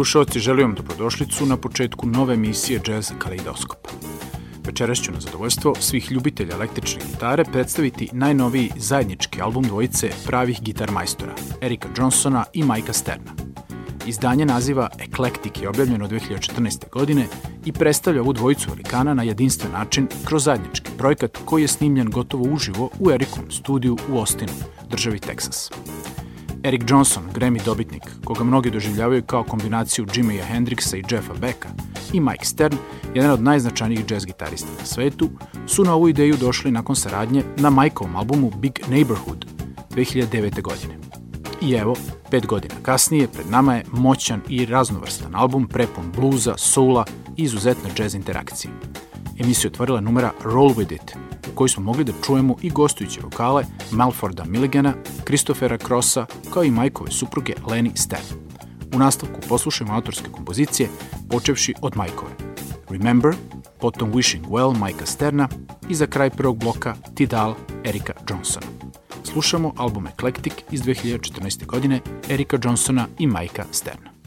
Slušalci, želim vam dobrodošlicu na početku nove emisije Jazz Kaleidoskop. Večeras ću na zadovoljstvo svih ljubitelja električne gitare predstaviti najnoviji zajednički album dvojice pravih gitar majstora, Erika Johnsona i Majka Sterna. Izdanje naziva Eclectic je objavljeno 2014. godine i predstavlja ovu dvojicu velikana na jedinstven način kroz zajednički projekat koji je snimljen gotovo uživo u Erikom studiju u Austinu, državi Teksas. Eric Johnson, Grammy dobitnik, koga mnogi doživljavaju kao kombinaciju Jimmya Hendrixa i Jeffa Becka, i Mike Stern, jedan od najznačajnijih jazz gitarista na svetu, su na ovu ideju došli nakon saradnje na Mikeovom albumu Big Neighborhood 2009. godine. I evo, pet godina kasnije, pred nama je moćan i raznovrstan album prepun bluza, soula i izuzetne jazz interakcije. Emisiju otvorila numera Roll With It, u kojoj smo mogli da čujemo i gostujuće vokale Malforda Milligana, Christophera Crossa, kao i Majkove supruge Leni Stern. U nastavku poslušajmo autorske kompozicije, počevši od Majkove. Remember, potom Wishing Well Majka Sterna i za kraj prvog bloka Tidal Erika Johnsona. Slušamo album Eclectic iz 2014. godine Erika Johnsona i Majka Sterna.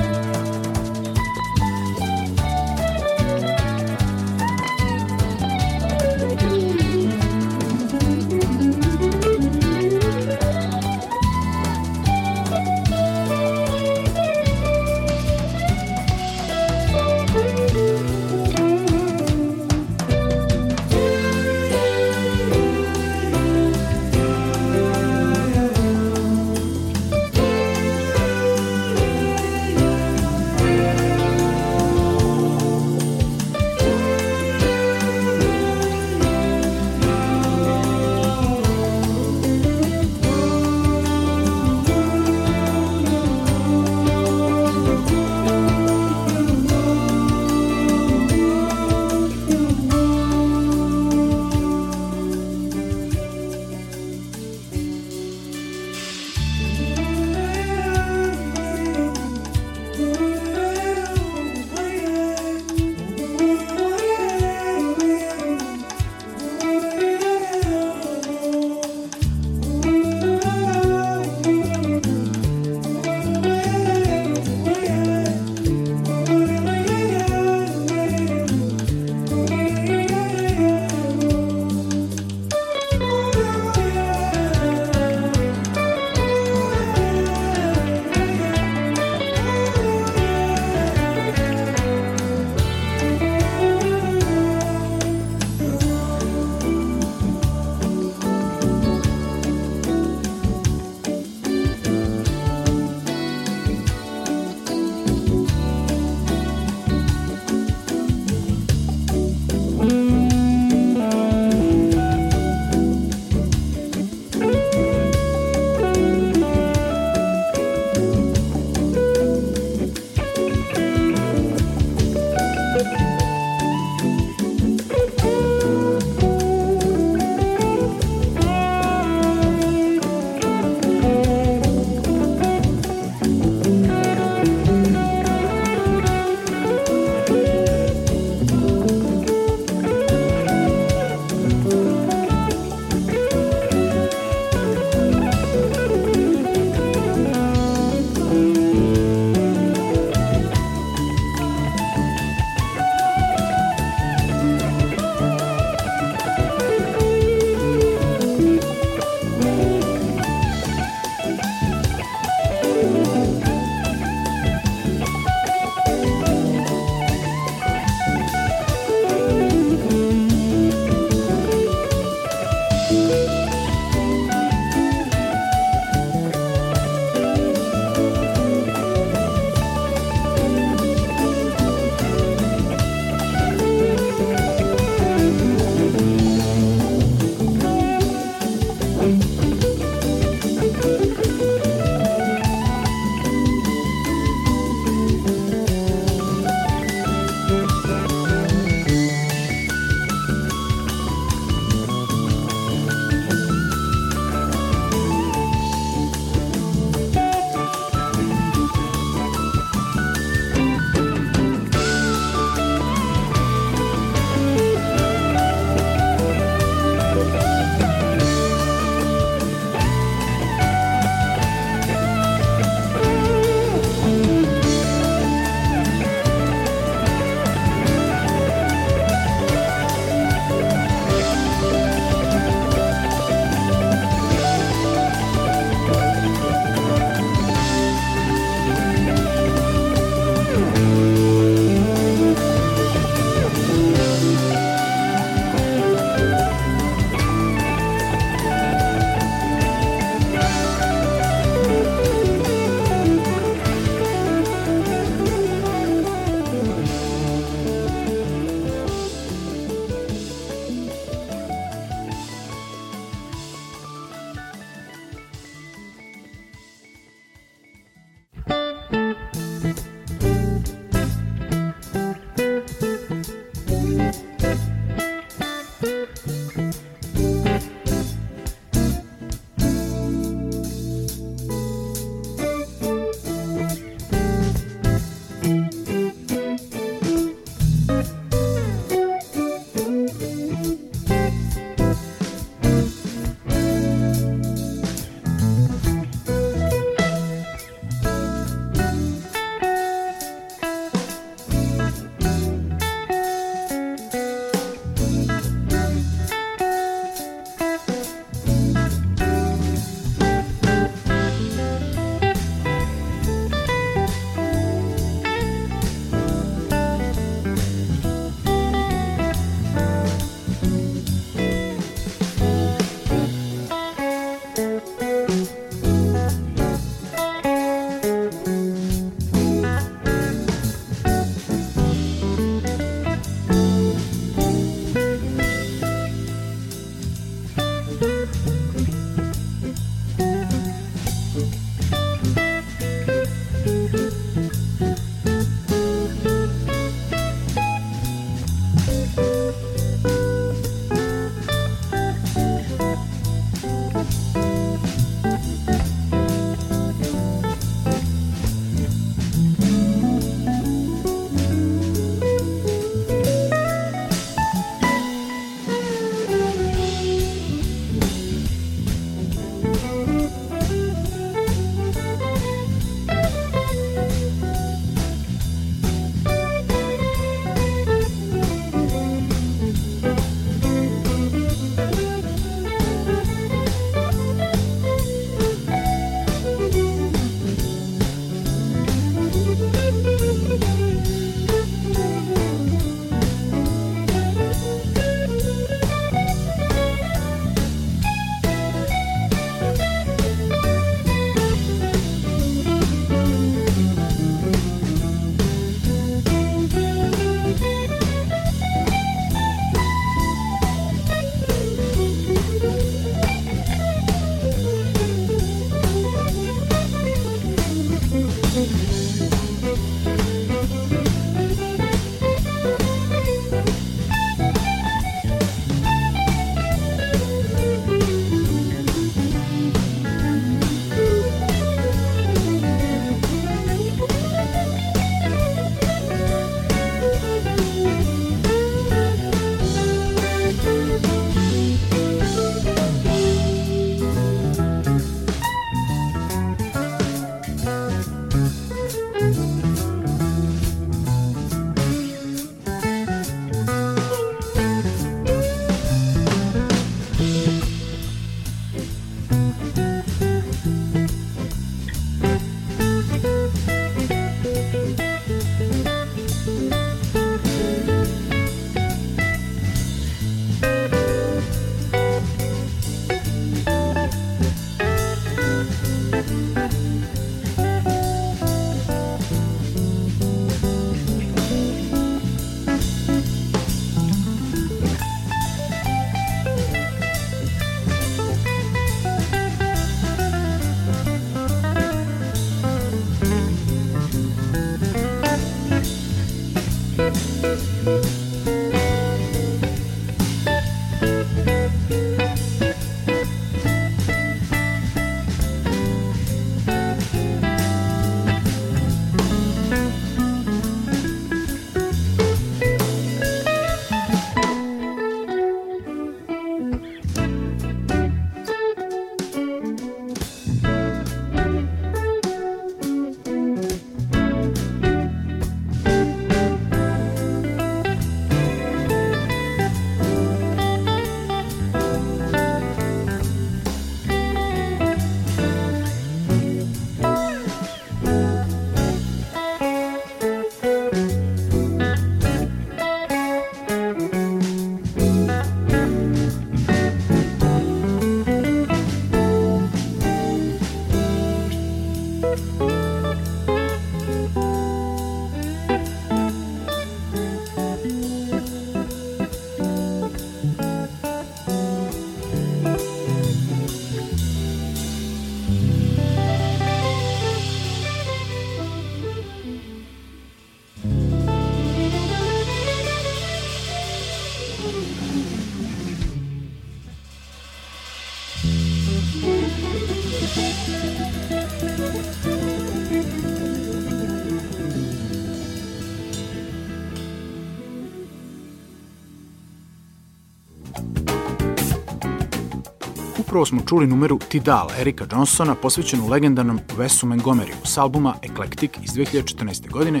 Upravo smo čuli numeru Tidal Erika Johnsona posvećenu legendarnom Wesu Montgomeryu s albuma Eclectic iz 2014. godine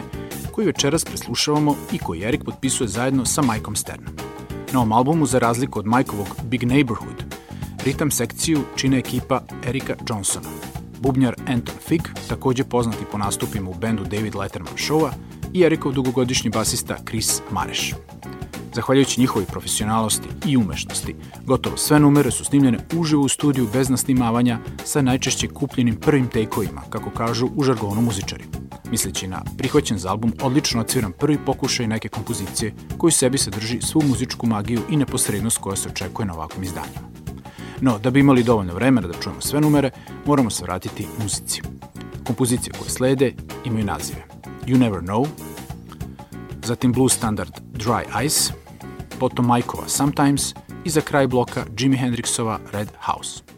koji večeras preslušavamo i koji Erik potpisuje zajedno sa Mikeom Sternom. Na ovom albumu, za razliku od Mikeovog Big Neighborhood, ritam sekciju čine ekipa Erika Johnsona, bubnjar Anton Fick, takođe poznati po nastupima u bendu David Letterman Showa, i Erikov dugogodišnji basista Chris Mareš. Zahvaljujući njihovoj profesionalnosti i umešnosti, gotovo sve numere su snimljene uživo u studiju bez nasnimavanja sa najčešće kupljenim prvim tejkovima, kako kažu u žargonu muzičari. Misleći na prihvaćen za album odlično odsviran prvi pokušaj neke kompozicije koji u sebi sadrži svu muzičku magiju i neposrednost koja se očekuje na ovakvom izdanju. No, da bi imali dovoljno vremena da čujemo sve numere, moramo se vratiti muzici. Kompozicije koje slede imaju nazive You Never Know, zatim blues standard Dry Ice, potom Majkova Sometimes i za kraj bloka Jimi Hendrixova Red House.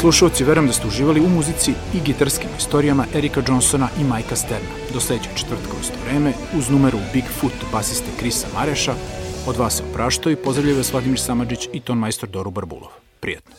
Slušalci, verujem da ste uživali u muzici i gitarskim istorijama Erika Johnsona i Majka Sterna. Do sledećeg četvrtka u isto vreme, uz numeru Bigfoot basiste Krisa Mareša, od vas se opraštaju i pozdravljaju vas Vladimir Samadžić i ton majstor Doru Barbulov. Prijetno.